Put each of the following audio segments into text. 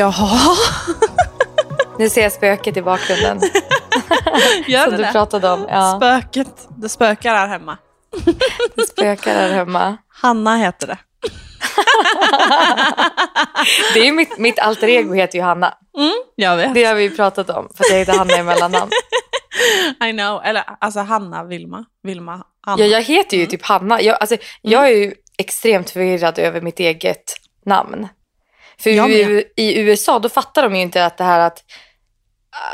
Jaha. Nu ser jag spöket i bakgrunden. Gör som det du pratade om. Ja, Spöket. Det spökar här hemma. det spökar här hemma. Hanna heter det. Det är mitt, mitt alter ego heter ju Hanna. Jag vet. Det har vi pratat om. För att jag heter Hanna i mellannamn. I know. Eller alltså Hanna, Vilma. Vilma, Hanna. Ja, jag heter ju typ Hanna. Jag, alltså, jag är ju extremt förvirrad över mitt eget namn. För Jag i, USA då fattar de ju inte att det här att,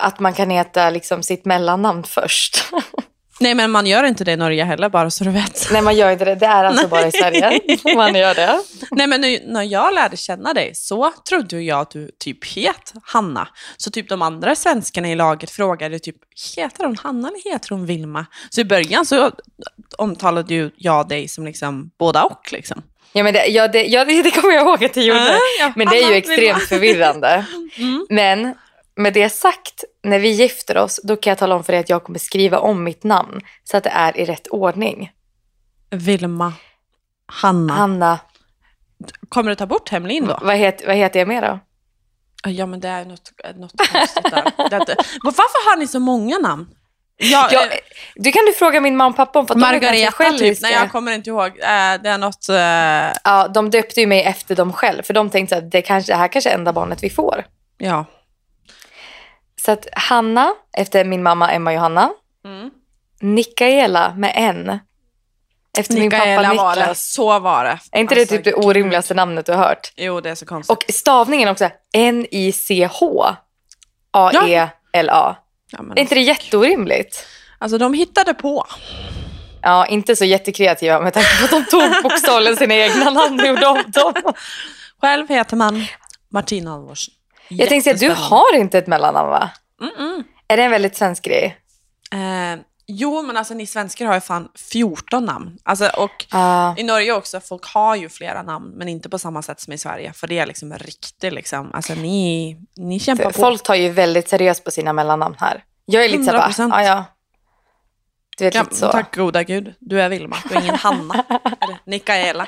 att man kan heta liksom sitt mellannamn först. Nej, men man gör inte det i Norge heller, bara så du vet. Nej, man gör inte det. Det är alltså bara i Sverige man gör det. Nej, men nu, när jag lärde känna dig så trodde jag att du typ het Hanna. Så typ de andra svenskarna i laget frågade typ, heter hon Hanna eller heter hon Vilma? Så i början så omtalade ju jag dig som liksom båda och liksom. Ja, men det, ja, det, ja, det, det kommer jag ihåg att du gjorde. Ja, Men det är ju extremt förvirrande. Mm. Men med det sagt, när vi gifter oss, då kan jag tala om för dig att jag kommer skriva om mitt namn så att det är i rätt ordning. Vilma, Hanna. Hanna, Kommer du ta bort Hemlin då? vad, het, vad heter jag mer då? Ja, men det är något, något konstigt där. Det Varför har ni så många namn? Ja, Ja, eh, du kan du fråga min mamma och pappa om för Margareta typ. själviska. Nej, jag kommer inte ihåg. Eh, det är något... eh, Ja, de döpte ju mig efter dem själv för de tänkte att det, kanske, det här kanske är enda barnet vi får. ja. Så att Hanna, efter min mamma Emma Johanna. Mm. Nikaela med N. Efter min Mikaela pappa var det. Niklas. Så var det. Är inte det Alltså, typ det gud. orimligaste namnet du har hört? Jo, det är så konstigt. Och stavningen också, N-I-C-H-A-E-L-A. Ja, men, Är inte det jätteorimligt? Alltså, de hittade på. Ja, inte så jättekreativa med tanke på att de tog bokstavligen sina egna namn och gjorde om dem. Själv heter man Martina Alvorsen. Jag tänkte säga, du har inte ett mellannamn va? Mm-mm. Är det en väldigt svensk grej? Eh, jo, men alltså ni svenskar har ju fan 14 namn. Alltså, och Ja. i Norge också, folk har ju flera namn, men inte på samma sätt som i Sverige. För det är liksom riktigt, liksom. Alltså ni, ni kämpar För på. folk tar ju väldigt seriöst på sina mellannamn här. Jag är lite så här, bara, 100%. ja. Du vet Ja, lite så. tack goda gud, du är Vilma, du är ingen Hanna. eller Nikaela.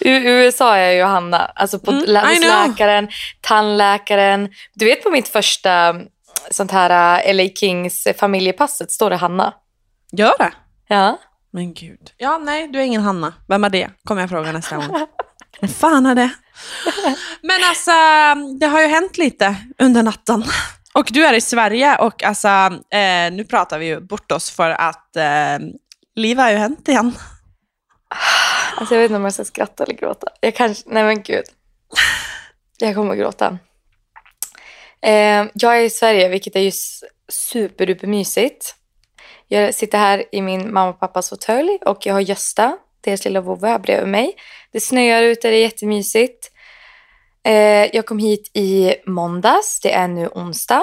I USA är jag ju Hanna. Alltså på Mm, läkaren, tandläkaren. Du vet på mitt första sånt här äh, LA Kings familjepasset står det Hanna. Gör det? Ja. Men gud. Ja, nej, du är ingen Hanna. Vem är det? Kommer jag fråga nästa gång. Vem fan är det? Men alltså, det har ju hänt lite under natten. Och du är i Sverige och alltså, eh, nu pratar vi ju bort oss för att eh, livet har ju hänt igen. Alltså jag vet inte om jag ska skratta eller gråta. Jag kanske, nej men gud. Jag kommer att gråta. Eh, jag är i Sverige, vilket är ju superdupermysigt. Jag sitter här i min mamma och pappas fåtölj och jag har Gösta, deras lilla vovve, här bredvid mig. Det snöar ute, det är jättemysigt. Eh, jag kom hit i måndags, det är nu onsdag.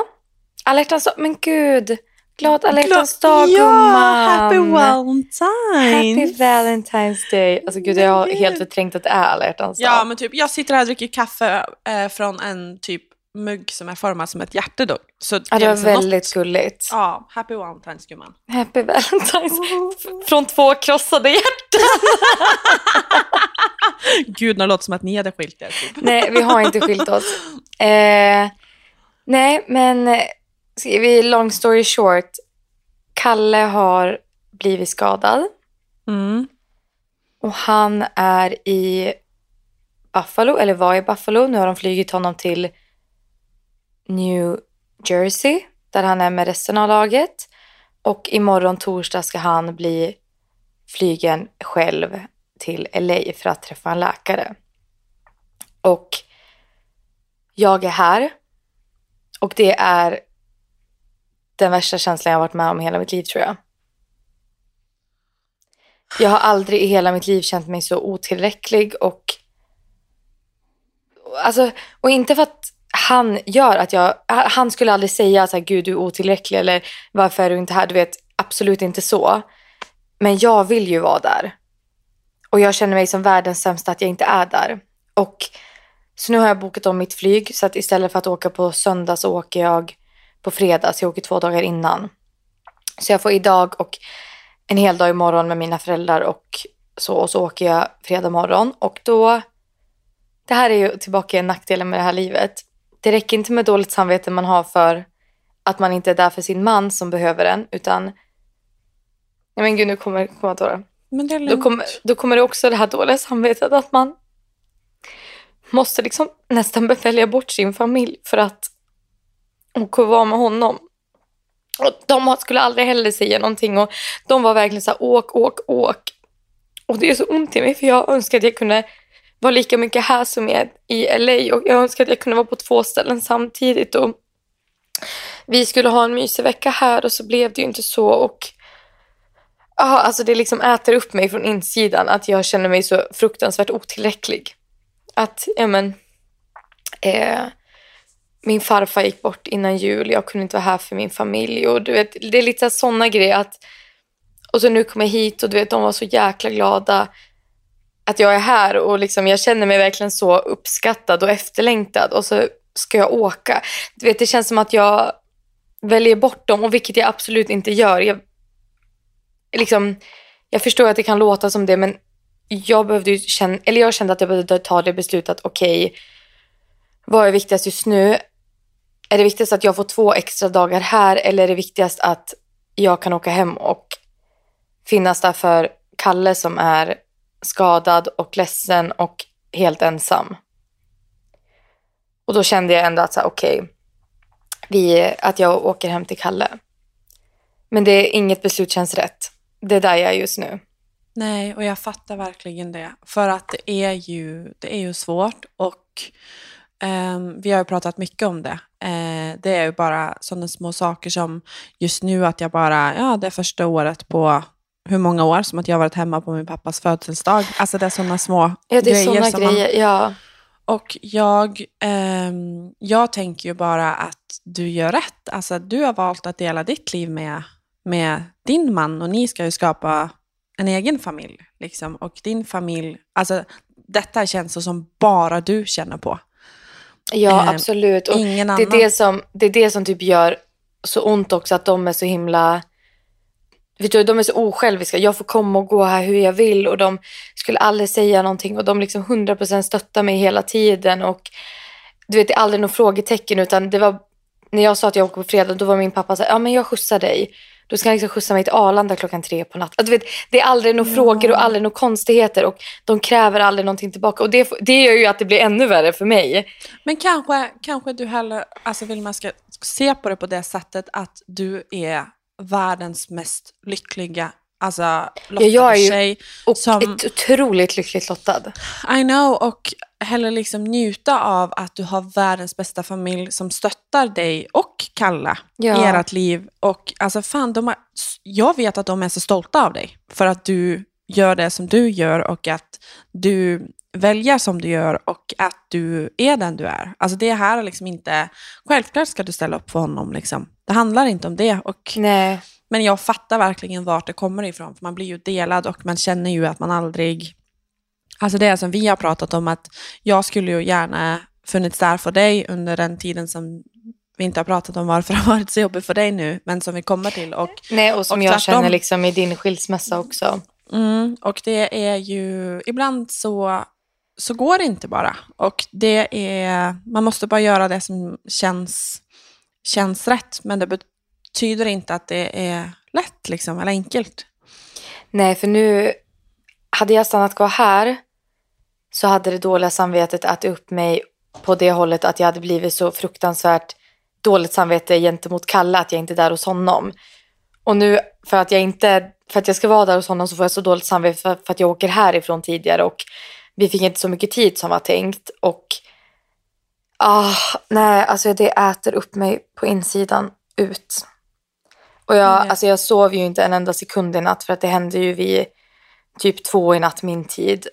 Alla hjärtans men gud! Glad alla hjärtans dag Ja, gumman! happy Valentine's! Happy Valentine's Day. Alltså gud, jag har helt förträngt att det är alla hjärtans Ja, dag. men typ, jag sitter här och dricker kaffe eh, från en typ mugg som är formad som ett hjärta då. Så Ja, det var liksom väldigt något- gulligt. Ja, happy Valentine's gumman. Happy Valentine's. Från två krossade hjärtan. Gud, det låter som att ni hade skilt er. Typ. Nej, vi har inte skilt oss. Eh, nej, men eh, ska vi long story short. Kalle har blivit skadad Mm. och han är i Buffalo, eller var i Buffalo. Nu har de flugit honom till New Jersey där han är med resten av laget. Och imorgon torsdag ska han bli flygen själv till LA för att träffa en läkare. Och jag är här. Och det är den värsta känslan jag har varit med om i hela mitt liv tror jag. Jag har aldrig i hela mitt liv känt mig så otillräcklig och Alltså, och inte för att han gör att jag, han skulle aldrig säga så här, gud du är otillräcklig eller varför är du inte här, du vet absolut inte så. Men jag vill ju vara där. Och jag känner mig som världens sämsta att jag inte är där. Och så nu har jag bokat om mitt flyg så att istället för att åka på söndag så åker jag på fredag. Så jag åker två dagar innan. Så jag får idag och en hel dag imorgon med mina föräldrar och så. Och så åker jag fredag morgon. Och då, det här är ju tillbaka i nackdelen med det här livet det räcker inte med dåligt samvete man har för att man inte är där för sin man som behöver en, utan... Nej men gud, nu kommer komma tårar. Men det är Då lugnt. kommer, då kommer det också det här dåliga samvetet att man måste liksom nästan välja bort sin familj för att och vara med honom. Och de skulle aldrig heller säga någonting och de var verkligen så här åk, åk, åk. Och det är så ont i mig för jag önskar att jag kunde vara lika mycket här som jag i LA och jag önskar att jag kunde vara på två ställen samtidigt. Och vi skulle ha en mysig vecka här och så blev det ju inte så. Och ja, alltså det liksom äter upp mig från insidan att jag känner mig så fruktansvärt otillräcklig. Att, ja men, eh, min farfar gick bort innan jul, jag kunde inte vara här för min familj. Och du vet, det är lite sådana grejer att och så nu kommer jag hit och du vet, de var så jäkla glada att jag är här och liksom, jag känner mig verkligen så uppskattad och efterlängtad och så ska jag åka. Du vet, det känns som att jag väljer bort dem och vilket jag absolut inte gör. Jag, liksom, jag förstår att det kan låta som det men jag behövde ju känna, eller jag kände att jag behövde ta det beslutet, att okej, vad är viktigast just nu? Är det viktigast att jag får två extra dagar här eller är det viktigast att jag kan åka hem och finnas där för Kalle som är skadad och ledsen och helt ensam. Och då kände jag ändå att så här, okej, vi, att jag åker hem till Kalle. Men det är inget beslut känns rätt. Det är där jag är just nu. Nej, och jag fattar verkligen det. För att det är ju, det är ju svårt och eh, vi har ju pratat mycket om det. Eh, det är ju bara sådana små saker som just nu att jag bara, ja det är första året på hur många år som att jag varit hemma på min pappas födelsedag. Alltså det är sådana små Ja, det är grejer. sådana som man- grejer. Ja. Och jag, ehm, jag tänker ju bara att du gör rätt. Alltså du har valt att dela ditt liv med, med din man och ni ska ju skapa en egen familj. Liksom. Och din familj, alltså detta känns så som bara du känner på. Ja, Eh, absolut. Och Ingen det, annan. är det, som, det är det som typ gör så ont också, att de är så himla... Vet du, de är så osjälviska. Jag får komma och gå här hur jag vill och de skulle aldrig säga någonting och de liksom 100% stöttar mig hela tiden och du vet, det är aldrig något frågetecken utan det var när jag sa att jag åker på fredag då var min pappa så här, ja men jag skjutsar dig. Då ska han liksom skjutsa mig till Arlanda klockan tre på natten. Du vet, det är aldrig några Ja. frågor och aldrig några konstigheter och de kräver aldrig någonting tillbaka och det, det gör ju att det blir ännu värre för mig. Men kanske, kanske du heller, alltså vill man ska se på det på det sättet att du är världens mest lyckliga, alltså lottade jag är ju- tjej. Och Som- ett otroligt lyckligt lottad. I know, och heller liksom njuta av att du har världens bästa familj som stöttar dig och Kalla Ja. i ert liv. Och alltså fan, de har, jag vet att de är så stolta av dig för att du gör det som du gör och att du väljer som du gör och att du är den du är. Alltså det här är liksom inte, självklart ska du ställa upp för honom liksom. Det handlar inte om det. Och Nej. men jag fattar verkligen vart det kommer ifrån, för man blir ju delad och man känner ju att man aldrig... Alltså det som vi har pratat om, att jag skulle ju gärna funnits där för dig under den tiden som vi inte har pratat om varför det har varit så jobbigt för dig nu, men som vi kommer till. Och, Nej, och som Och jag känner liksom i din skilsmässa också. mm, och det är ju, ibland så, så går det inte bara. Och det är, man måste bara göra det som känns, känns rätt, men det betyder inte att det är lätt liksom, eller enkelt. Nej, för nu hade jag stannat kvar här så hade det dåliga samvetet ätit upp mig på det hållet att jag hade blivit så fruktansvärt dåligt samvete gentemot Kalle att jag inte är där hos honom. Och nu för att jag inte för att jag ska vara där hos honom så får jag så dåligt samvete för, för att jag åker härifrån tidigare och vi fick inte så mycket tid som var tänkt och ah, nej, alltså det äter upp mig på insidan ut. Och jag, Nej. alltså jag sov ju inte en enda sekund i natt för att det hände ju vid typ två i natt min tid.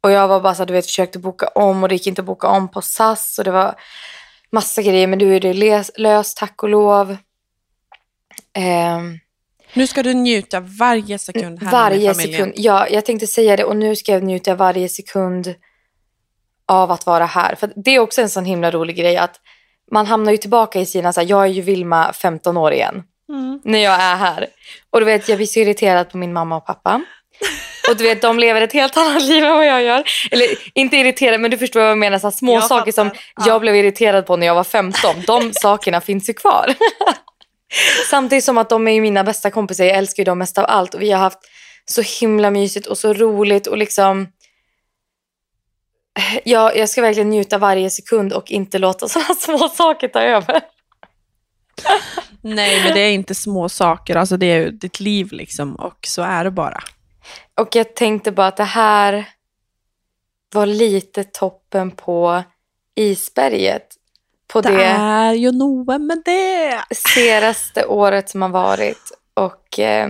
Och jag var bara så du vet, försökte boka om och det gick inte att boka om på SAS och det var massa grejer. Men nu är det löst, tack och lov. Ehm, Nu ska du njuta varje sekund här varje med familjen. sekund. Ja, jag tänkte säga det och nu ska jag njuta varje sekund av att vara här. För det är också en sån himla rolig grej att man hamnar ju tillbaka i sina, så här, jag är ju Vilma 15 år igen Mm. när jag är här. Och du vet, jag blir så irriterad på min mamma och pappa. Och du vet, de lever ett helt annat liv än vad jag gör. Eller inte irriterad, men du förstår vad jag menar. Så små Jag saker som fattar. Ja. jag blev irriterad på när jag var 15. De sakerna finns ju kvar. Samtidigt som att de är mina bästa kompisar. Jag älskar ju dem mest av allt. Och vi har haft så himla mysigt och så roligt. Och liksom... Jag, jag ska verkligen njuta varje sekund och inte låta sådana små saker ta över. Nej, men det är inte små saker. Alltså det är ju ditt liv liksom. Och så är det bara. Och jag tänkte bara att det här var lite toppen på isberget. På Det det, är ju noe med det. senaste året som har varit. Och eh,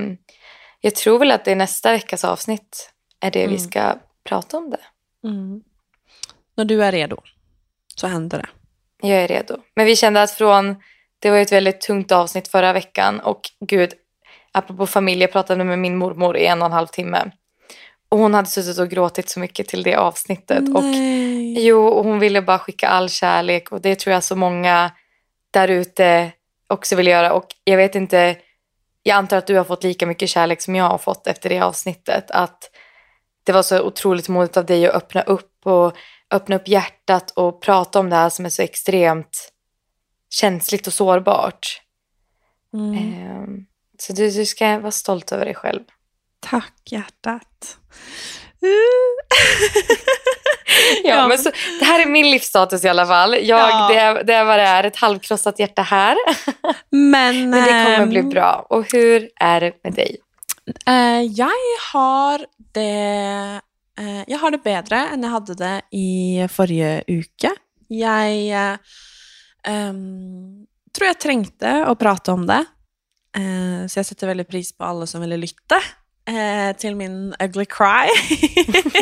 jag tror väl att det är nästa veckas avsnitt är det vi Mm. ska prata om det. Mm. När du är redo så händer det. Jag är redo. Men vi kände att från, det var ett väldigt tungt avsnitt förra veckan och gud, apropå familj, jag pratade med min mormor i en och en halv timme. Och hon hade suttit och gråtit så mycket till det avsnittet. Och Nej. Jo, och hon ville bara skicka all kärlek och det tror jag så många där ute också vill göra. Och jag vet inte, jag antar att du har fått lika mycket kärlek som jag har fått efter det avsnittet. Att det var så otroligt modigt av dig att öppna upp och öppna upp hjärtat och prata om det här som är så extremt känsligt och sårbart. Mm. Ehm, Så du, du ska vara stolt över dig själv. Tack hjärtat. Ja, Ja, men så, det här är min livsstatus i alla fall. Jag, Ja. det, är, det är vad det är, ett halvkrossat hjärta här. Men, Men det kommer ehm, bli bra. Och hur är det med dig? Eh, jeg har det eh, Jeg har det bedre enn jeg hadde det i uke. Jeg eh, em, tror jeg trengte å prate om det, Eh, så jeg setter veldig pris på alle som ville lytte eh, til min ugly cry.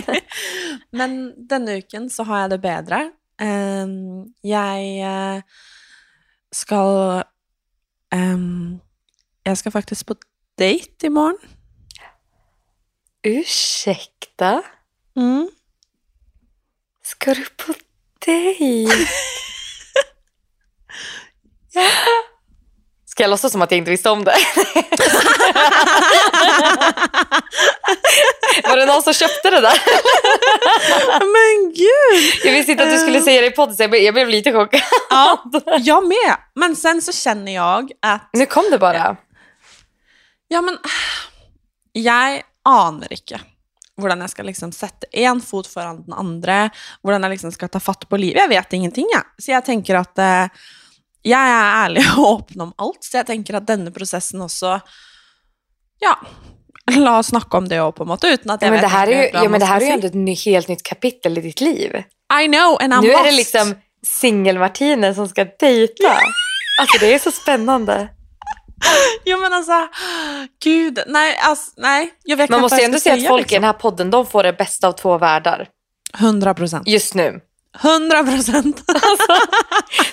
Men denne uken så har jeg det bedre. Em, jeg eh, skal em, Jeg skal faktisk på date i morgen. Ursäkta? Mm. Ska du på dejt? Ska jag låtsas som att jag inte visste om det? Var det någon som köpte det där? Men gud! Jag visste inte att du skulle säga det i podden så jag blev, jag blev lite chockad. Ja, jag med. Men sen så känner jag att Nu kom det bara. Ja, men jeg aner ikke hvordan jeg skal liksom sette én fot foran den andre, hvordan jeg liksom skal ta fatt på livet. Jeg vet ingenting, jeg. Så jeg tenker at eh, jeg er ærlig og åpen om alt, så jeg tenker at denne prosessen også Ja, la oss snakke om det òg, på en måte, uten at Ja, jeg det vet är ju, ja, men det är skal ju ändå ett helt nytt kapitel i ditt liv. I know, and I'm nu är det liksom singel-Martine som ska dejta. Alltså det är så spännande. Jo, men altså Gud. Nei, altså, nei. Jeg vet Man måste ju ändå säga att folk i liksom. den här podden, de får det bästa av två världar. 100 procent. Just nu. 100 procent.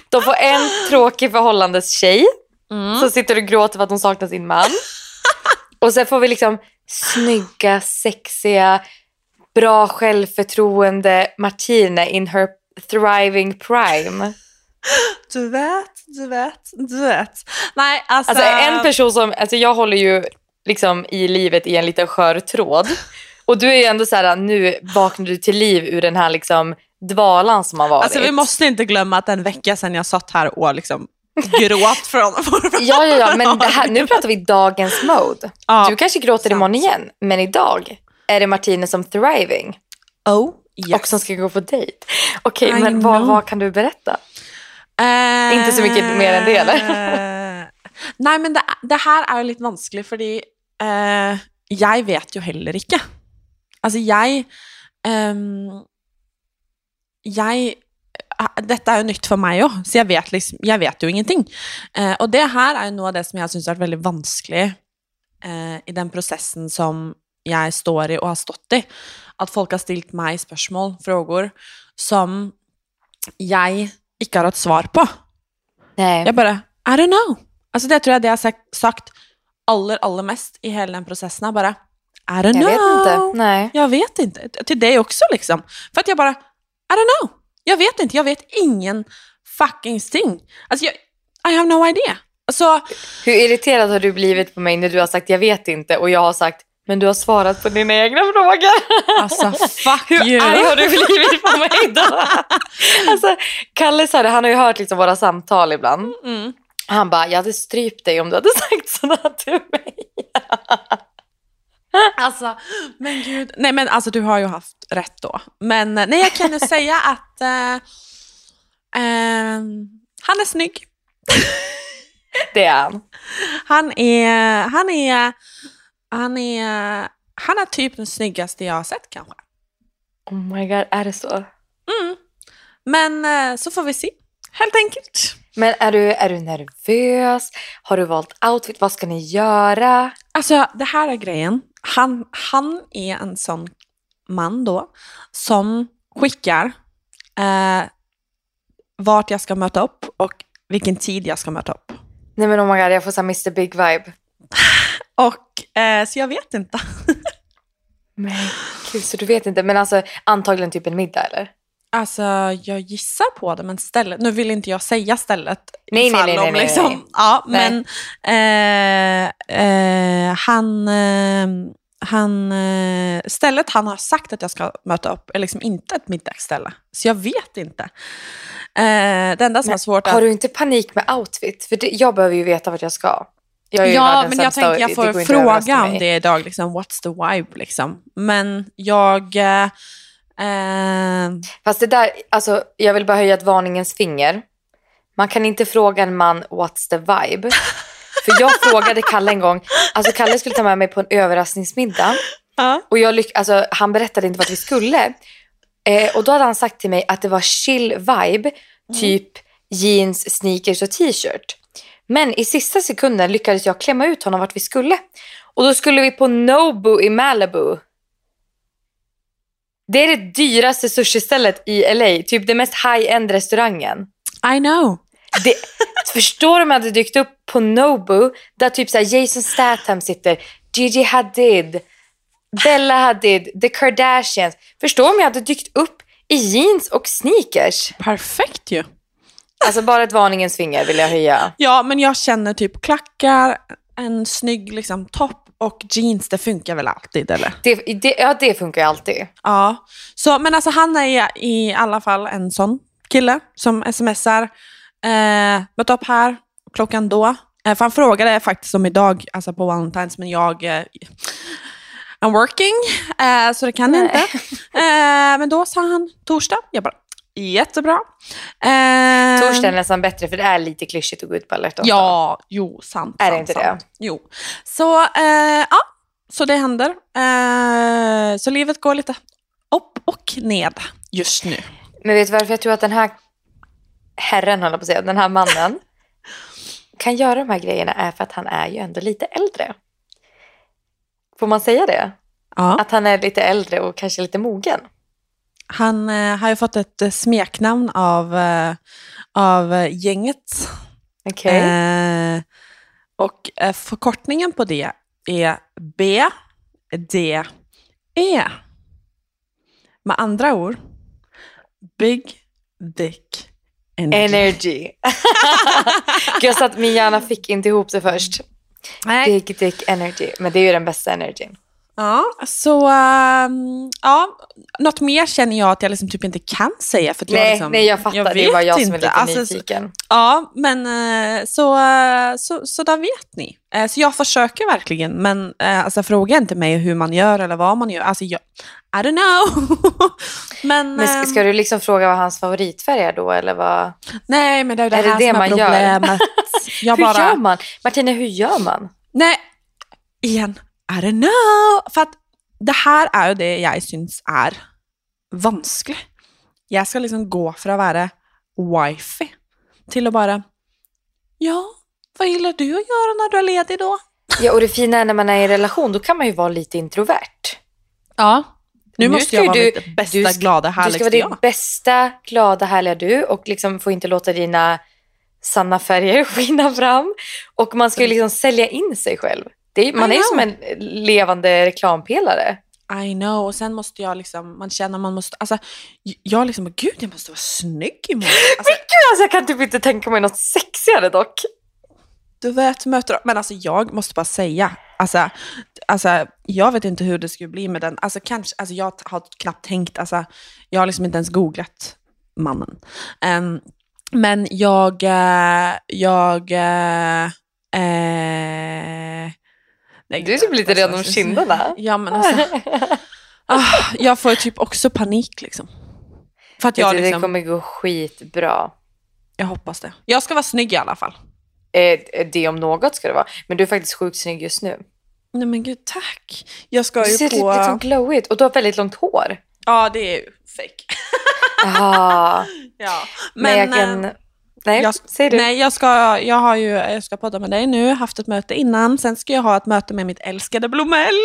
De får en tråkig förhållandestjej Mm. som sitter och gråter för att hon saknar sin man. Och sen får vi liksom snygga, sexiga, bra självförtroende Martine in her thriving prime. Du vet, du vet, du vet. Nej, alltså... Alltså en person som, alltså jag håller ju liksom i livet i en liten skör tråd. Och du är ju ändå så här, nu vaknar du till liv ur den här liksom dvalan som har varit. Alltså vi måste inte glömma att en vecka sedan jag satt här och liksom gråt från... Ja, ja, ja, men här, nu pratar vi dagens mode. Ja, Du kanske gråter sant. imorgon igen, men idag är det Martine som thriving Oh, yes. och som ska gå på dejt. Okej, I men vad, vad kan du berätta? Eh, Inte så mycket mer än det, eller? Nei, men det, det her er jo litt vanskelig, fordi eh, jeg vet jo heller ikke. Altså, jeg ehm, Jeg eh, Dette er jo nytt for meg òg, så jeg vet, liksom, jeg vet jo ingenting. Eh, og det her er jo noe av det som jeg syns har vært veldig vanskelig eh, i den prosessen som jeg står i og har stått i. At folk har stilt meg spørsmål, frågor, som jeg ikke har hatt svar på. Nej. Jeg bare I don't know. Altså, det tror jeg det jeg har sagt, aller, aller mest i hele den prosessen, er bare I don't Jag know. vet inte. Nej. Jag vet inte. Till dig också liksom. För att jag bara, I don't know. Jag vet inte. Jag vet ingen fucking thing. Alltså, jag, I have no idea. Alltså, Hur irriterad har du blivit på mig när du har sagt jag vet inte och jag har sagt Men du har svarat på dina egna frågor. Alltså fuck Hur you. arg har du blivit på mig då? alltså, Kalle sa det, han har ju hört liksom våra samtal ibland. Mm. Han bara, jag hade strypt dig om du hade sagt sådär till mig. Alltså, men gud. Nej men alltså du har ju haft rätt då. Men eh, nej, jag kan ju säga att eh, ehm, han är snygg. Det är han. Han är, han är, han är, han är typ den snyggaste jag har sett kanske. Oh my god, är det så? Mm. Men eh, så får vi se, helt enkelt. Men är du, är du nervös? Har du valt outfit? Vad ska ni göra? Alltså det här är grejen. Han, han är en sån man då som skickar eh, vart jag ska möta upp och vilken tid jag ska möta upp. Nej men oh my god, jag får så Mr Big vibe. Och eh, så jag vet inte. Men gud, så du vet inte. Men alltså antagligen typ en middag eller? Alltså jag gissar på det, men stället, nu vill inte jag säga stället. Nej, ifall nej, nej, om nej, liksom, nej. Ja, Nej. men eh, eh, han, eh, han, stället han har sagt att jag ska möta upp är liksom inte ett middagsställe. Så jag vet inte. Eh, det enda som är svårt är Har du inte panik med outfit? För det, jag behöver ju veta vart jag ska. Jag Ja, men jag tänker och jag får att fråga om det idag, liksom, what's the vibe liksom. Men jag... Eh, Fast det där, alltså jag vill bara höja ett varningens finger. Man kan inte fråga en man what's the vibe. För jag frågade Kalle en gång, alltså Kalle skulle ta med mig på en överraskningsmiddag. Och jag lyck- alltså, han berättade inte vart vi skulle. Eh, och då hade han sagt till mig att det var chill vibe, typ jeans, sneakers och t-shirt. Men i sista sekunden lyckades jag klämma ut honom vart vi skulle. Och då skulle vi på Nobu i Malibu. Det är det dyraste sushistället i LA, typ det mest high-end restaurangen. I know. Det, förstår du om jag hade dykt upp på Nobu där typ så här Jason Statham sitter, Gigi Hadid, Bella Hadid, The Kardashians. Förstår om jag hade dykt upp i jeans och sneakers. Perfekt ju. Alltså bara ett varningens finger vill jag höja. Ja, men jag känner typ klackar, en snygg liksom, topp och jeans, det funkar väl alltid eller? Det, det, ja, det funkar ju alltid. Ja, så, men alltså han är i alla fall en sån kille som smsar, eh, möt upp här, klockan då. Eh, för han frågade faktiskt om idag, alltså på Valentine's, men jag eh, I'm working, eh, så det kan jag Nej. inte. Eh, men då sa han torsdag, jag bara jättebra. Eh, Torsdag är nästan bättre för det är lite klyschigt att gå ut på alerton. Ja, jo, sant. Är det sant, inte det? sant. Jo. Så, eh, ja, så det händer. Eh, så livet går lite upp och ned just nu. Men vet du varför jag tror att den här herren, jag på att säga, den här mannen kan göra de här grejerna är för att han är ju ändå lite äldre. Får man säga det? Ja. Att han är lite äldre och kanske lite mogen. Han eh, har ju fått ett eh, smeknamn av, eh, av gänget. Okej. Eh, och eh, förkortningen på det är B, D, E. Med andra ord, Big Dick Energy. Energy. Jag sa att min hjärna fick inte ihop det först. Nej. Big dick energy. Men det är ju den bästa energin. Ja, så ehm, ja, något mer känner jag att jag liksom typ inte kan säga. För att jag, Nej, liksom, nej, jag fattar. det är bara jag som är lite Alltså, så- nyfiken. Ja, men eh, så, så, så där vet ni. Eh, Så jag försöker verkligen, men eh, alltså, fråga inte mig hur man gör eller vad man gör. Alltså, jag, I don't know. men, Men ska, ehm, ska du liksom fråga vad hans favoritfärg är då? Eller vad? nej, men det är det är det här det som är problemet. Jag hur bara, gör man? Martina, hur gör man? Nej, igen, I don't know. För att det här är ju det jag syns är vanskligt. Jag ska liksom gå för att vara wifi till att bara, ja, vad gillar du att göra när du är ledig då? Ja, och det fina är när man är i relation, då kan man ju vara lite introvert. Ja. Nu, Nu måste jag vara du- mitt bästa, du ska- glada, Du ska vara jag. ditt bästa, glada, härliga du och liksom få inte låta dina sanna färger skina fram. Och man ska ju liksom sälja in sig själv. Det man I är know. som en levande reklampelare. I know, och sen måste jag liksom, man känner man måste, alltså, jag liksom, gud jag måste vara snygg imorgon. Alltså, Gud, alltså, jag kan typ inte tänka mig något sexigare dock. du vet, möter. Men alltså jag måste bara säga, alltså, alltså, jag vet inte hur det skulle bli med den. Alltså, kanske, alltså, jag har knappt tänkt, alltså, jag har liksom inte ens googlat mannen. Um, men jag, uh, jag, uh, uh, Nej, du är typ lite redan om kinderna. Ja, men alltså, ah, jag får typ också panik liksom. För att jag, liksom, det kommer gå skitbra. Jag hoppas det. Jag ska vara snygg i alla fall. Eh, det om något ska det vara. Men du är faktiskt sjukt snygg just nu. Nej men gud, tack. Jag ska du ju ser på... lite liksom glowigt och du har väldigt långt hår. Ja, det är ju fake. Ja. Men, men jag kan... Nej, jag, säg du. Nej, jag ska, jag har ju, jag ska podda med dig nu, haft ett möte innan. Sen ska jag ha ett möte med mitt älskade Blomell.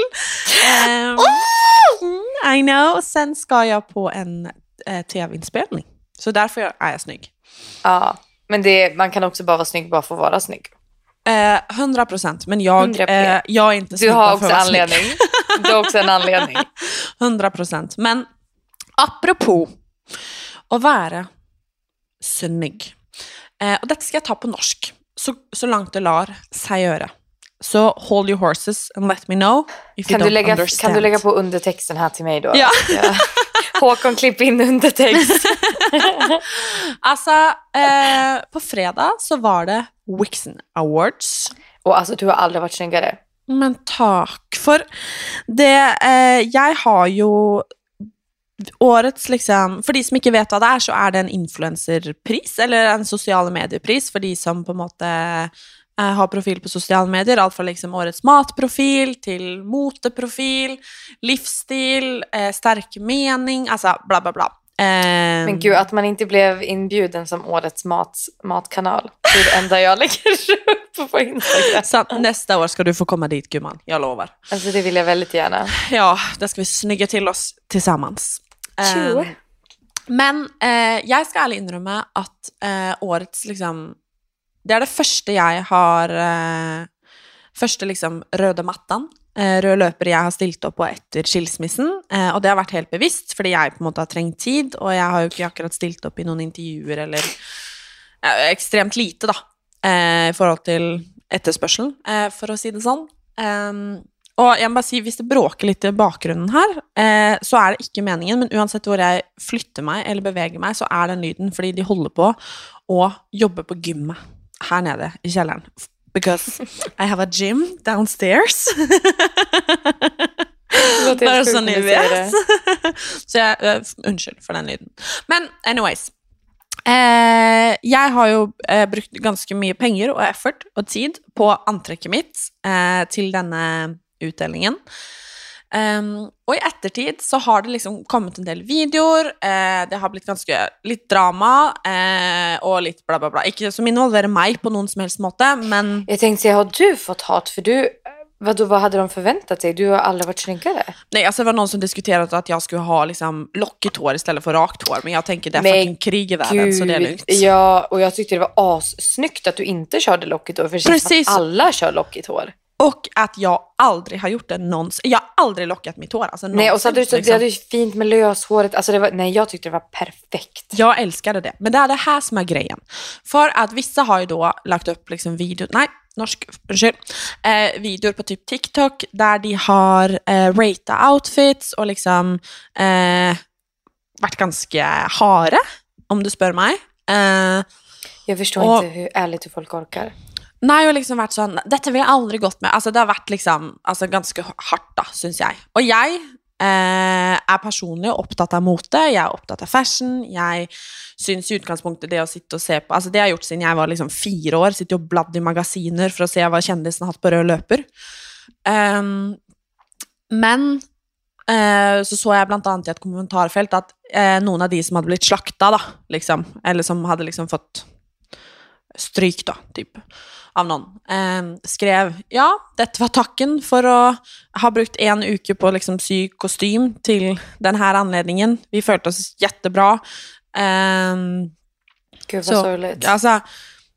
Um, oh! I know. Sen ska jag på en eh, tv-inspelning. Så därför är jag snygg. Ja, men det, man kan också bara vara snygg bara för att vara snygg. Eh, 100 procent, men jag, eh, jag är inte snygg Du har också anledning. Du har också en anledning. 100 procent. Men apropå att vara snygg. Eh, och detta ska jag ta på norsk, så, så långt det lar sig göra. Så hold your horses and let me know if kan you du don't lägga, understand. Kan du lägga på undertexten här till mig då? Ja. ja. Håkon, klipp in undertext. alltså, eh, på fredag så var det Wixen Awards. Och alltså, du har aldrig varit snyggare. Men tack. För det, eh, jag har ju årets, liksom, för de som inte vet vad det är, så är det en influencerpris, eller en sociala mediepris, för de som på en måte eh, har profil på sociala medier. Allt från liksom årets matprofil till moteprofil, livsstil, eh, stark mening, alltså bla bla bla. Eh, Men gud, att man inte blev inbjuden som årets mat, matkanal. Det är det enda jag lägger upp på Instagram. Så nästa år ska du få komma dit gumman, jag lovar. Alltså det vill jag väldigt gärna. Ja, där ska vi snygga till oss tillsammans. Tjo. Ehm, men eh, jag ska ärligt innrømme att eh, årets liksom, det är det första jag har, eh, första liksom röda mattan, eh, röd löper jag har stilt upp på efter skilsmissen. Eh, och det har varit helt bevisst, för jag på en måte har trengt tid, och jag har jo inte akkurat stilt upp i noen intervjuer eller extremt lite, då, eh, i förhållande till etterspørselen, eh, för att säga det så. Um, ehm, og jeg må bare si, Hvis det bråker litt i bakgrunnen her, eh, så er det ikke meningen. Men uansett hvor jeg flytter meg eller beveger meg, så er den lyden fordi de holder på å jobbe på gymmet her nede i kjelleren. Because I have a gym downstairs. Bare så ni vet. så jeg, uh, unnskyld for den lyden. Men anyways. Eh, jeg har jo eh, brukt ganske mye penger og effort og tid på antrekket mitt eh, til denne utdelningen. Um, og i ettertid så har det liksom kommet en del videoer, eh, det har blitt ganske litt drama eh, og litt bla, bla, bla. Ikke som involverer meg på noen som helst måte, men Jag tänkte säga, har du fått hat? För du, vadå, vad hade de förväntat sig? Du har aldrig varit snyggare. Nej, alltså det var någon som diskuterade att jag skulle ha liksom lockigt hår istället för rakt hår, men jag tänker det är fucking krig i världen så det är lugnt. Ja, och jag tyckte det var assnyggt att du inte körde lockigt hår. För det känns som Precis. att alla kör lockigt hår. Och att jag aldrig har gjort det någonsin. Jag har aldrig lockat mitt hår. Alltså, Nej, och så hade du, så, någonsin, det hade ju fint med löshåret. Alltså det var, nej, jag tyckte det var perfekt. Jag älskade det. Men det är det här som är grejen. För att vissa har ju då lagt upp liksom videor, nej, norsk, ursäkta, eh, videor på typ TikTok där de har eh, ratat outfits och liksom eh, varit ganska hara, om du spör mig. Eh, Jag förstår Och- inte hur ärligt hur folk orkar. Nej, och liksom varit sånn Dette ville jeg aldri gått med. Altså, det har varit liksom altså, ganske hardt, da, syns jeg. Og jeg eh, er personlig opptatt av mote, jeg er opptatt av fashion. Jeg syns i utgangspunktet det å sitte og se på Altså, det har jeg gjort siden jeg var liksom fire år. sitter og bladd i magasiner for å se hva kjendisen har hatt på rød løper. Um, ehm, men eh, så så jeg blant annet i et kommentarfelt at eh, noen av de som hadde blitt slakta, da, liksom, eller som hadde liksom fått stryk, da, typ, av någon, eh, skrev ja, detta var tacken för att ha brukt en uke på att liksom sy kostym till den här anledningen. Vi följde oss jättebra. Ehm, Gud vad Så, sorgligt. alltså,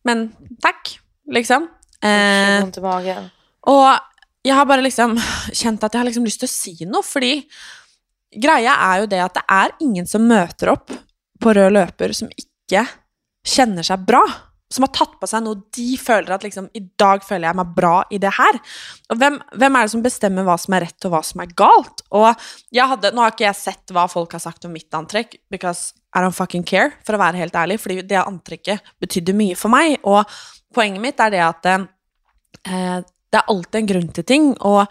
men tack, liksom. Jag Eh, ont i magen. og jeg har bare liksom kjent at jeg har liksom til å si noe, fordi greia er jo det at det er ingen som møter opp på rød løper som ikke kjenner seg bra som har tatt på sig noe de føler at liksom I dag føler jeg meg bra i det her. Og hvem, hvem er det som bestemmer hva som er rett, og hva som er galt? Og jeg hadde, Nå har ikke jeg sett hva folk har sagt om mitt antrekk, because I don't fucking care, for å være helt ærlig, fordi det antrekket betydde mye for meg. Og poenget mitt er det at eh, det er alltid en grunn til ting. og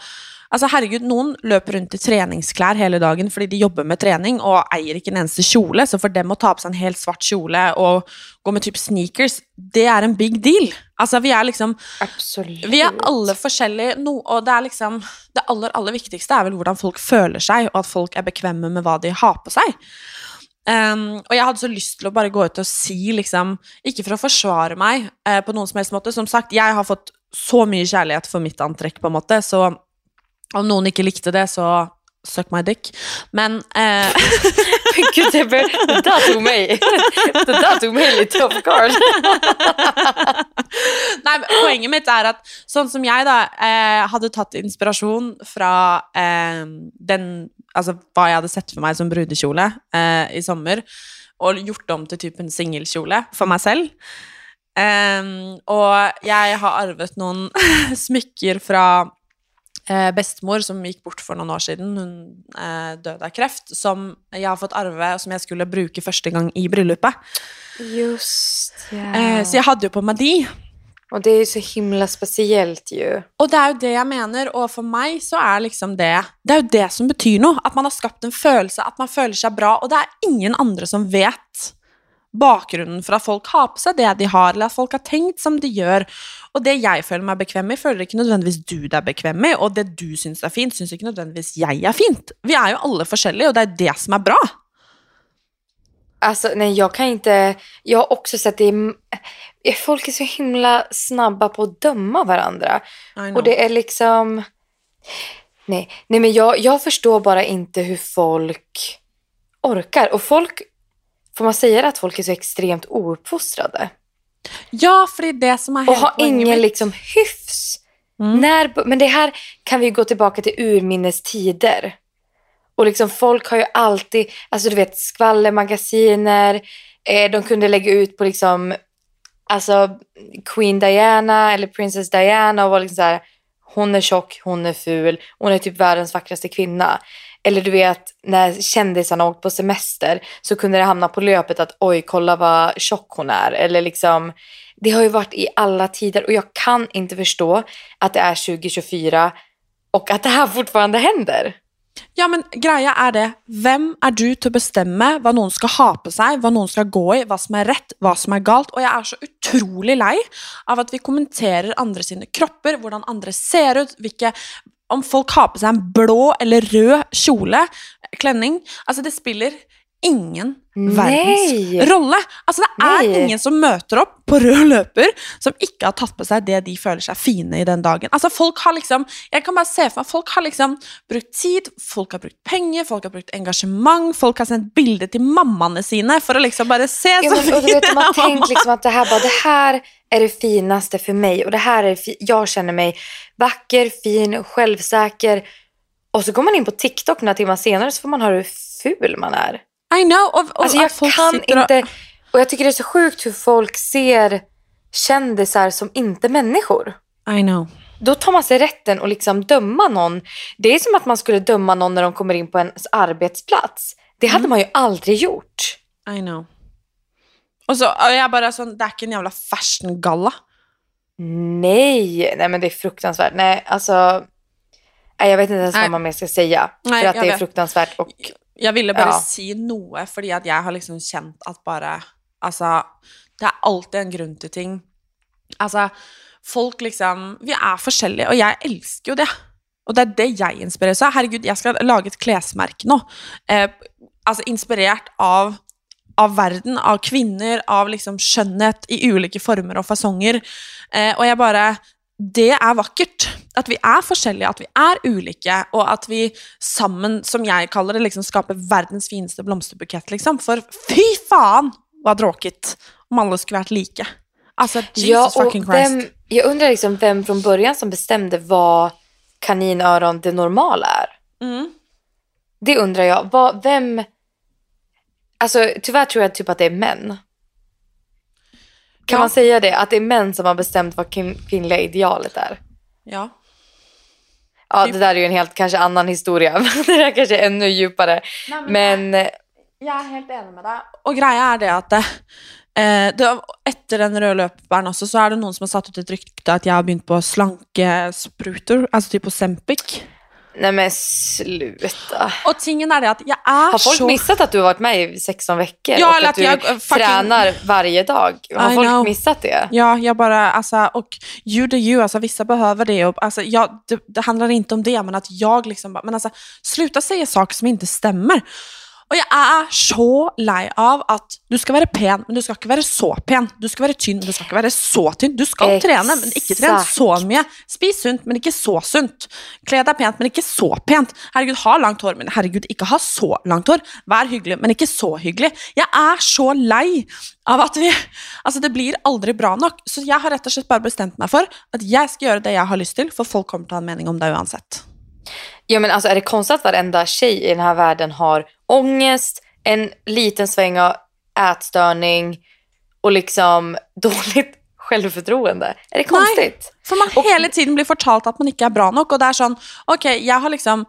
Altså, herregud, Noen løper rundt i treningsklær hele dagen fordi de jobber med trening og eier ikke en eneste kjole, så for dem å ta på seg en helt svart kjole og gå med type sneakers, det er en big deal. Altså, vi er liksom Absolutt. Vi er alle forskjellige, no, og det er liksom Det aller, aller viktigste er vel hvordan folk føler seg, og at folk er bekvemme med hva de har på seg. Um, og jeg hadde så lyst til å bare gå ut og si, liksom Ikke for å forsvare meg uh, på noen som helst måte. Som sagt, jeg har fått så mye kjærlighet for mitt antrekk, på en måte, så om noen ikke likte det, så suck my dick. Men eh, Gud, det, det der tok meg Det der tok meg litt off guard. Nei, men Poenget mitt er at sånn som jeg da eh, hadde tatt inspirasjon fra eh, den Altså hva jeg hadde sett for meg som brudekjole eh, i sommer, og gjort om til typen singelkjole for meg selv. Um, og jeg har arvet noen smykker fra eh, bestemor som gikk bort for noen år siden. Hun eh, døde av kreft. Som jeg har fått arve, og som jeg skulle bruke første gang i bryllupet. Just ja. Eh, så jeg hadde jo på meg de. Och det är ju så himla speciellt ju. Og det er jo det jeg mener, og for meg så er liksom det Det er jo det som betyr noe. At man har skapt en følelse, at man føler seg bra. Og det er ingen andre som vet bakgrunnen for at folk har på seg det de har, eller at folk har tenkt som de gjør. Og det jeg føler meg bekvem i, føler ikke nødvendigvis du deg bekvem i, og det du syns er fint, syns ikke nødvendigvis jeg er fint. Vi er jo alle forskjellige, og det er det som er bra. Alltså nej, jag kan inte. Jag har också sett det. i- Folk är så himla snabba på att döma varandra. Och det är liksom... Nej, nej men jag, jag förstår bara inte hur folk orkar. Och folk... Får man säga det att folk är så extremt ouppfostrade? Ja, fordi det som er Och hele har ingen liksom hyfs. Mm. När, men det här kan vi gå tillbaka till urminnes tider. Och liksom folk har ju alltid, alltså du vet skvallermagasiner, eh, de kunde lägga ut på liksom, alltså Queen Diana eller Princess Diana och var liksom så här, hon är tjock, hon är ful, hon är typ världens vackraste kvinna. Eller du vet, när kändisarna åkt på semester så kunde det hamna på löpet att oj, kolla vad tjock hon är. Eller liksom, det har ju varit i alla tider och jag kan inte förstå att det är 2024 och att det här fortfarande händer. Ja, men greia er det. Hvem er du til å bestemme hva noen skal ha på seg, hva noen skal gå i, hva som er rett, hva som er galt? Og jeg er så utrolig lei av at vi kommenterer andre sine kropper, hvordan andre ser ut, hvilke om folk har på seg en blå eller rød kjole, klenning Altså, det spiller ingen verdens Nej. rolle. Altså, det er Nei. ingen som møter opp på rød løper som ikke har tatt på seg det de føler seg fine i den dagen. Altså, folk har liksom Jeg kan bare se for meg Folk har liksom brukt tid, folk har brukt penger, folk har brukt engasjement, folk har sendt bilder til mammaene sine for å liksom bare se Ja, så men, och du vet, de har tänkt liksom att det här, bara, det här är det finaste för mig och det här är jag känner mig vacker, fin, självsäker. Och så går man in på TikTok några timmar senare så får man höra hur ful man är. I know, og, og Alltså jag kan inte, och jag tycker det är så sjukt hur folk ser kändisar som inte människor. I know. Då tar man sig rätten att liksom döma någon. Det är som att man skulle döma någon när de kommer in på ens arbetsplats. Det hade man ju aldrig gjort. I know. Og så og jeg bare sånn Det er ikke en jævla fashion-galla. Nej, nej men det är fruktansvärt. Nej, alltså. Nej, jag vet inte ens Nej. vad man mer ska säga. Nej, för att jag det är vet. fruktansvärt. Och, Jeg ville bare Ja. si noe, fordi at jeg har liksom kjent at bare Altså, det er alltid en grunn til ting. Altså, folk liksom Vi er forskjellige, og jeg elsker jo det. Og det er det jeg inspireres av. Herregud, jeg skal lage et klesmerke nå. Eh, altså inspirert av av verden, av kvinner, av liksom skjønnhet i ulike former og fasonger. Eh, og jeg bare Det er vakkert. At vi er forskjellige, at vi er ulike, og at vi sammen, som jeg kaller det, liksom skaper verdens fineste blomsterbukett, liksom. For fy faen, hva dråket om alle skulle vært like. Altså, Jesus ja, och fucking Christ. vem, jag undrar liksom vem från början som bestämde vad kaninöron det normala är. Mm. Det undrar jag. Vad, vem... Alltså tyvärr tror jag typ att det är män. Kan Ja. man säga det? Att det är män som har bestämt vad kvin- kvinnliga idealet är? Ja. Ja, Typ. det där är ju en helt kanske annan historia. det där kanske är ännu djupare. Men eh, Jeg er helt enig med deg. Og greia er det at det, eh, det, etter den røde løperen også, så er det noen som har satt ut et rykte at jeg har begynt på slankespruter, altså typ Ozempic. Nej men sluta. Og tingen er det at jeg er Har folk så missat att du har varit med i 16 veckor? Ja, och att att du jag, eh, fucking- tränar varje dag? Har I folk know. missat det? Ja, jag bara, alltså, och you do you, alltså vissa behöver det. Och, alltså, jag, det, det handlar inte om det, men att jag liksom bara, men alltså, sluta säga saker som inte stämmer. Och jag är så lei av att du ska vara pen, men du ska inte vara så pen. Du ska vara tynn, men du ska inte vara så tynn. Du ska Exakt. träna, men inte träna så mycket. Spis sunt, men inte så sunt. Klä dig pent, men inte så pent. Herregud, ha långt hår, men herregud, inte ha så långt hår. Var hygglig, men inte så hygglig. Jag är så lei av att vi Altså, det blir aldri bra nok. Så jeg har rett og slett bare bestemt meg for at jeg skal gjøre det jeg har lyst til, for folk kommer til å ha en mening om det uansett. Ja men alltså är det konstigt att varenda tjej i den här världen har ångest, en liten sväng av ätstörning och liksom dåligt självförtroende? Är det konstigt? For man hele tiden blir fortalt at man ikke er bra nok, og det er sånn, ok, jeg har liksom,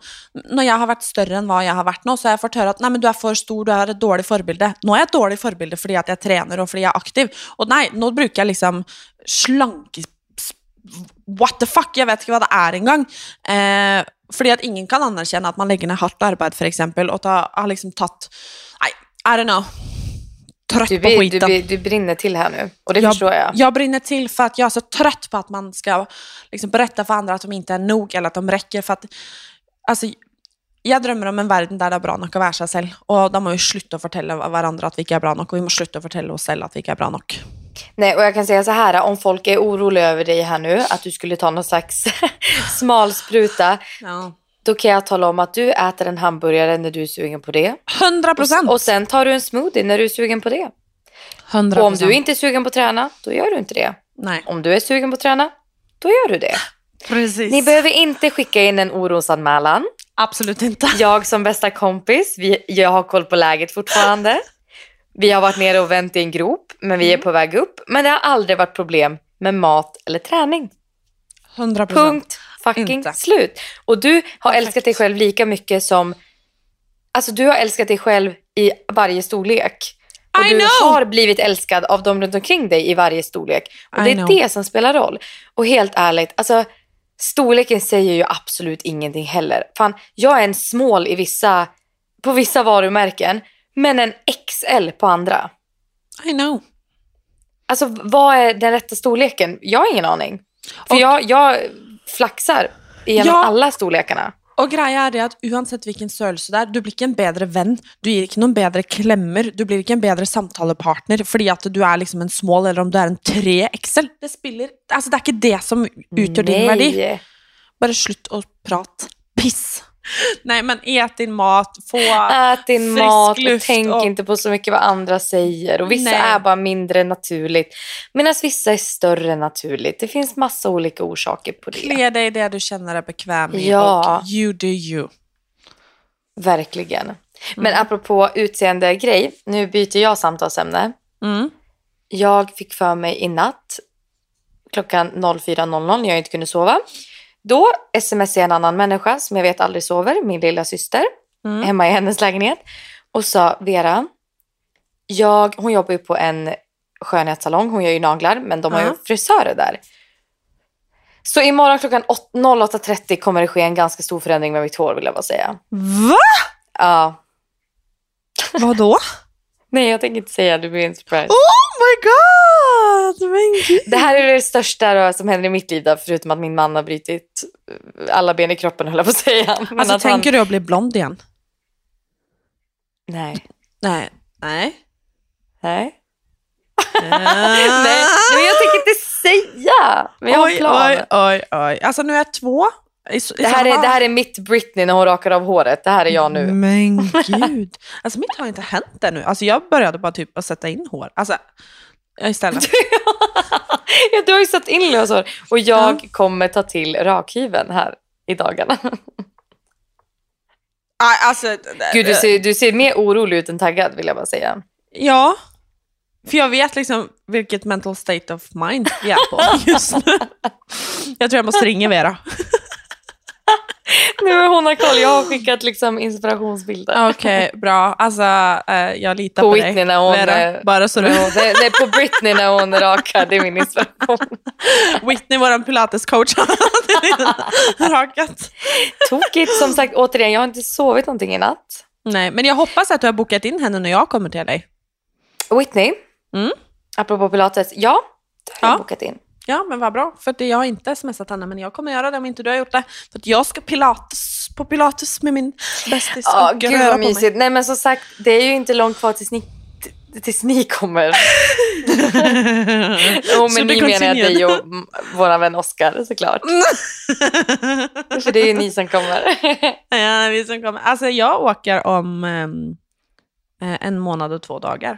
når jeg har vært større enn hva jeg har vært nå, så har jeg fått høre at, nei, men du er for stor, du er et dårlig forbilde. Nå er jeg et dårlig forbilde fordi at jeg trener og fordi jeg er aktiv, og nei, nå bruker jeg liksom slanke, what the fuck, jeg vet ikke hva det er engang. Eh, fordi at ingen kan anerkjenne at man legger ned hardt arbeid, eksempel, og ta, har liksom tatt, nei, I don't know, trött Du, på du, skiten. blir- du brinner till här nu och det jag, förstår jag. jag brinner till för att jag är så trött på att man ska liksom berätta för andra att de inte är nog eller att de räcker. För att, alltså, jag drömmer om en värld där det är bra nog att vara sig själv. Och då måste vi sluta fortälla varandra att vi inte är bra nog och vi måste sluta fortälla oss själva att vi inte är bra nog. Nej, och jag kan säga så här, om folk är oroliga över dig här nu, att du skulle ta någon slags smalspruta, Ja. då kan jag tala om att du äter en hamburgare när du är sugen på det. 100 procent! Och sen tar du en smoothie när du är sugen på det. 100 Och om du inte är sugen på att träna, då gör du inte det. Nej, Om du är sugen på att träna, då gör du det. precis. Ni behöver inte skicka in en orosanmälan. Absolut inte. Jag som bästa kompis, vi, jag har koll på läget fortfarande. Vi har varit nere och vänt i en grop, men vi är på väg upp. Men det har aldrig varit problem med mat eller träning. 100 procent. Punkt. Fucking Inte. slut. Och du har Perfekt. älskat dig själv lika mycket som... Alltså du har älskat dig själv i varje storlek. Och I du know. har blivit älskad av dem runt omkring dig i varje storlek. Och I det är know. det som spelar roll. Och helt ärligt, alltså storleken säger ju absolut ingenting heller. Fan, jag är en small i vissa, på vissa varumärken, men en XL på andra. I know. Alltså vad är den rätta storleken? Jag har ingen aning. För Och- jag, jag flaxar igenom Ja. alla storlekarna. Og greia er det at uansett hvilken størrelse det er, du blir ikke en bedre venn, du gir ikke noen bedre klemmer, du blir ikke en bedre samtalepartner fordi at du er liksom en small, eller om du er en 3XL. Det spiller Altså, det er ikke det som utgjør din verdi. Nej. Bare slutt å prate. Piss. Nei, men et din mat, få Ät din frisk mat och luft tänk och- inte på så mycket vad andra säger. Och vissa Nej. är bara mindre naturligt. Medan vissa är större naturligt. Det finns massa olika orsaker på det. Kle deg i det du kjenner deg bekvem i, Ja. og you do you. Verkligen. Men Mm. apropå utseende grej. Nu byter jag samtalsämne. Mm. Jag fick för mig i natt klockan 04.00 när jag inte kunde sova. Då smsade jag en annan människa som jag vet aldrig sover, min lilla syster, Mm. hemma i hennes lägenhet. Och sa, Vera, jag, hon jobbar ju på en skönhetssalong, hon gör ju naglar, men de har ju Ja. frisörer där. Så imorgon klockan åt- 08.30 kommer det ske en ganska stor förändring med mitt hår vill jag bara säga. Va? Ja. Vadå? Nej, jag tänker inte säga, det blir en surprise. Oh my god! Men gud. Det här är det största då, som händer i mitt liv, då, förutom att min man har brutit eh, alla ben i kroppen, höll jag på att säga. Men Alltså, att han... tänker du att bli blond igen? Nej. Nej. Nej. Nej. Nej, men jag tänker inte säga. Men jag har oj, plan. oj, oj, oj. Alltså nu är jag två. Det, här är, det här är mitt Britney när hon rakar av håret. Det här är jag nu. Men gud. Alltså mitt har inte hänt ännu. Alltså jag började bara typ att sätta in hår. Alltså istället. ja, du har ju satt in löshår. Och jag kommer ta till rakhyveln här i dagarna. Alltså. Gud, du ser, du ser mer orolig ut än taggad vill jag bara säga. Ja. För jag vet liksom vilket mental state of mind vi är på just nu. Jag tror jag måste ringa Vera. Nu är hon har koll. Jag har skickat liksom inspirationsbilder. Okej, bra. Alltså, eh, jag litar På på, Whitney dig. när hon, Vera. eh, Bara så du... Det, det är på Britney när hon rakar. Det är min inspiration. Whitney, vår pilatescoach, har rakat. Tokigt. Som sagt, återigen, jag har inte sovit någonting i natt. Nej, men jag hoppas att du har bokat in henne när jag kommer till dig. Whitney, Mm. apropå pilates. Ja, det har jag Ja. bokat in. Ja, men vad bra. För att jag har inte smsat henne, men jag kommer göra det om inte du har gjort det. För jag ska pilates, på pilates med min bästis Ja, och gud vad mysigt. Nej men som sagt, det är ju inte långt kvar tills ni, tills ni kommer. Jo, men det ni menar jag dig och vår vän Oscar såklart. För det är ju ni som kommer. ja, vi som kommer. Alltså jag åker om ehm, eh, en månad och två dagar.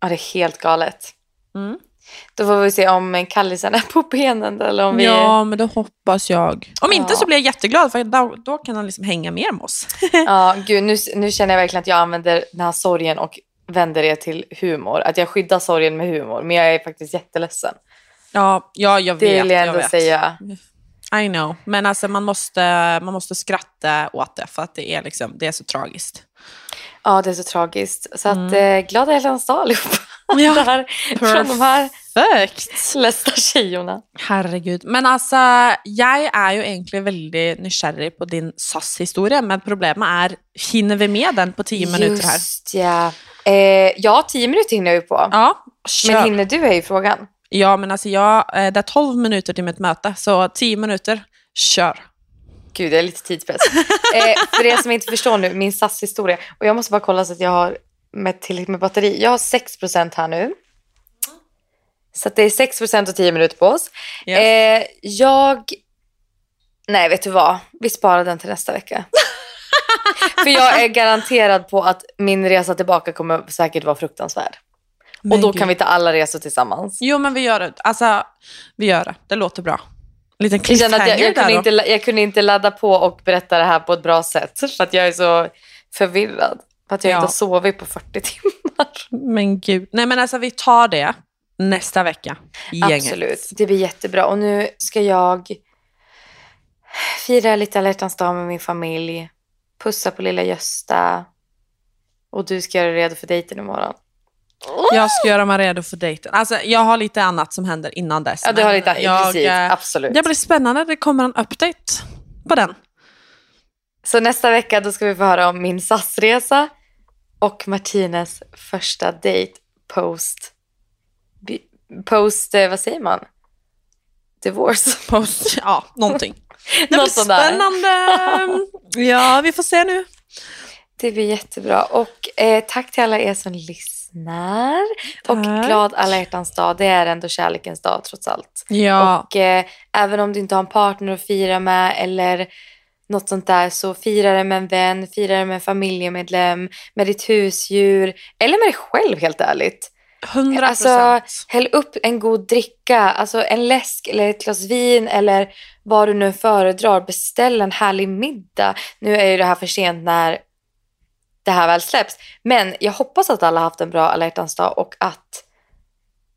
Ja, det är helt galet. Mm. Då får vi se om Kallisen är på benen eller om vi... Ja, men det hoppas jag. Om inte Ja. så blir jag jätteglad, för då, då kan han liksom hänga mer med oss. Ja, gud, nu, nu känner jag verkligen att jag använder den här sorgen och vänder det till humor. Att jag skyddar sorgen med humor. Men jag är faktiskt jätteledsen. Ja, ja jag vet. Det vill jag jag ändå vet. säga. I know. Men alltså man måste, man måste skratta åt det, för att det är, liksom, det är så tragiskt. Ja, det är så tragiskt. Så att eh, glada hjärtans dag allihopa. Mm. Ja, från de här Perfekt. ledsna tjejerna. Herregud. Men alltså, jag är ju egentligen väldigt nyfiken på din SAS-historia, men problemet är, hinner vi med den på tio minuter här? Just ja. Eh, ja, tio minuter hinner ju på. Ja, kör. Men hinner du är ju frågan. Ja, men alltså jag, eh, det är 12 minuter till mitt möte, så 10 minuter, kör. Gud, jag är lite tidspress. eh, för er som inte förstår nu, min SAS-historia. Och jag måste bara kolla så att jag har med tillräckligt med batteri. Jag har 6% här nu. Så det är 6% och 10 minuter på oss. Yes. Eh, jag... Nej, vet du vad? Vi sparar den till nästa vecka. för jag är garanterad på att min resa tillbaka kommer säkert vara fruktansvärd. och då kan vi ta alla resor tillsammans. Jo, men vi gör det. Alltså, vi gör det. Det låter bra. En liten Jag kände att jag, jag, kunde inte, jag kunde inte ladda på och berätta det här på ett bra sätt. För att jag är så förvirrad. För att jag Ja. inte har sovit på 40 timmar. Men gud. Nej, men alltså vi tar det nästa vecka. Gänget. Absolut, det blir jättebra. Och nu ska jag fira lite alla dag med min familj. Pussa på lilla Gösta. Och du ska göra dig redo för dejten imorgon. Jag ska göra mig redo för dejten. Alltså, jag har lite annat som händer innan dess. Ja, du har lite, jag, precis. eh, Absolut. Det blir spännande. Det kommer en update på den. Så nästa vecka då ska vi få höra om min SAS-resa och Martines första dejt post... Post, eh, vad säger man? Divorce. Post, ja, någonting. Det blir Något spännande. Ja, vi får se nu. Det blir jättebra. Och eh, tack till alla er som lyssnar. Och Tack. glad alla hjärtans dag. Det är ändå kärlekens dag trots allt. Ja, Och eh, även om du inte har en partner att fira med eller något sånt där så fira det med en vän, fira det med en familjemedlem, med ditt husdjur eller med dig själv helt ärligt. 100 Alltså, häll upp en god dricka, alltså en läsk eller ett glas vin eller vad du nu föredrar. Beställ en härlig middag. Nu är ju det här för sent när det här väl släpps. Men jag hoppas att alla har haft en bra alla dag och att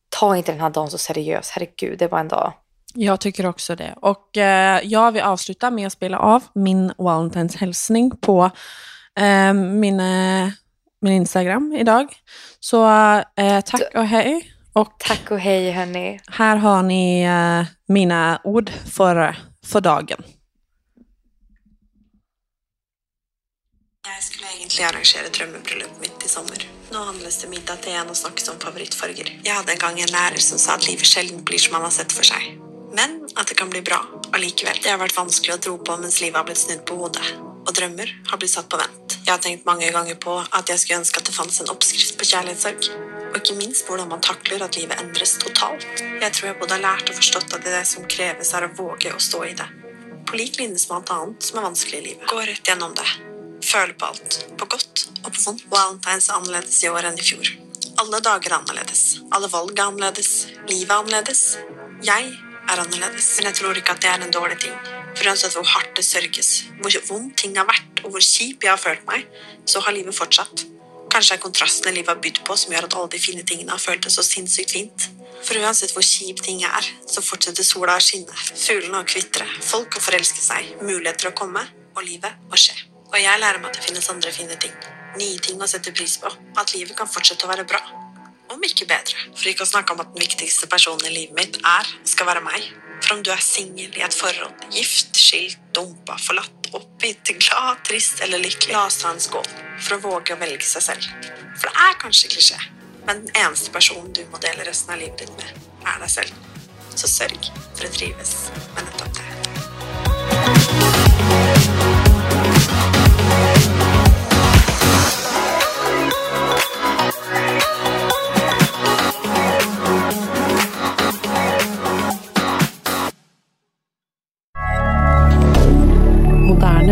ta inte den här dagen så seriös. Herregud, det var en dag. Jag tycker också det. Och eh, jag vill avsluta med att spela av min Valentines hälsning på eh, min, eh, min Instagram idag. Så eh, tack och hej. Och Tack och hej hörni. här har ni eh, mina ord för, för dagen. Jeg skulle egentlig arrangere drømmebryllupet mitt i sommer. Nå handles det middag til en og snakkes om favorittfarger. Jeg hadde en gang en lærer som sa at livet sjelden blir som man har sett for seg. Men at det kan bli bra allikevel. Det har vært vanskelig å tro på mens livet har blitt snudd på hodet och drömmar har blivit satt på vänt. Jag har tänkt många gånger på att jag skulle önska att det fanns en uppskrift på kjærlighetssorg. Och inte minst hur man tacklar att livet ändras totalt. Jag tror jag både har lärt och förstått att det det som krävs är att våga och stå i det. På lik linje som allt annat som är vanskligt i livet. Gå rätt igenom det. Följ på allt, På gott och på ont. Valentines är annorlunda i år än i fjol. Alla dagar är annorlunda, alla val är annorlunda, Livet är annorlunda, jag är annorlunda. Men jag tror inte att det är en dålig ting. For uansett hvor hardt det sørges, hvor vondt ting har vært, og hvor kjip jeg har følt meg, så har livet fortsatt. Kanskje er kontrastene livet har bydd på som gjør at alle de fine tingene har føltes så sinnssykt fint. For uansett hvor kjip ting er, så fortsetter sola å skinne. Fuglene å kvitre, folk å forelske seg, muligheter å komme, og livet å skje. Og jeg lærer meg at det finnes andre fine ting. Nye ting å sette pris på. At livet kan fortsette å være bra. Om ikke bedre. For ikke å snakke om at den viktigste personen i livet mitt er, skal være meg. For om du er singel i et forhold, gift, skilt, dumpa, forlatt, oppgitt, glad, trist eller lykkelig, la oss ta en skål for å våge å velge seg selv. For det er kanskje klisjé, men den eneste personen du må dele resten av livet ditt med, er deg selv. Så sørg for å trives med nettopp det.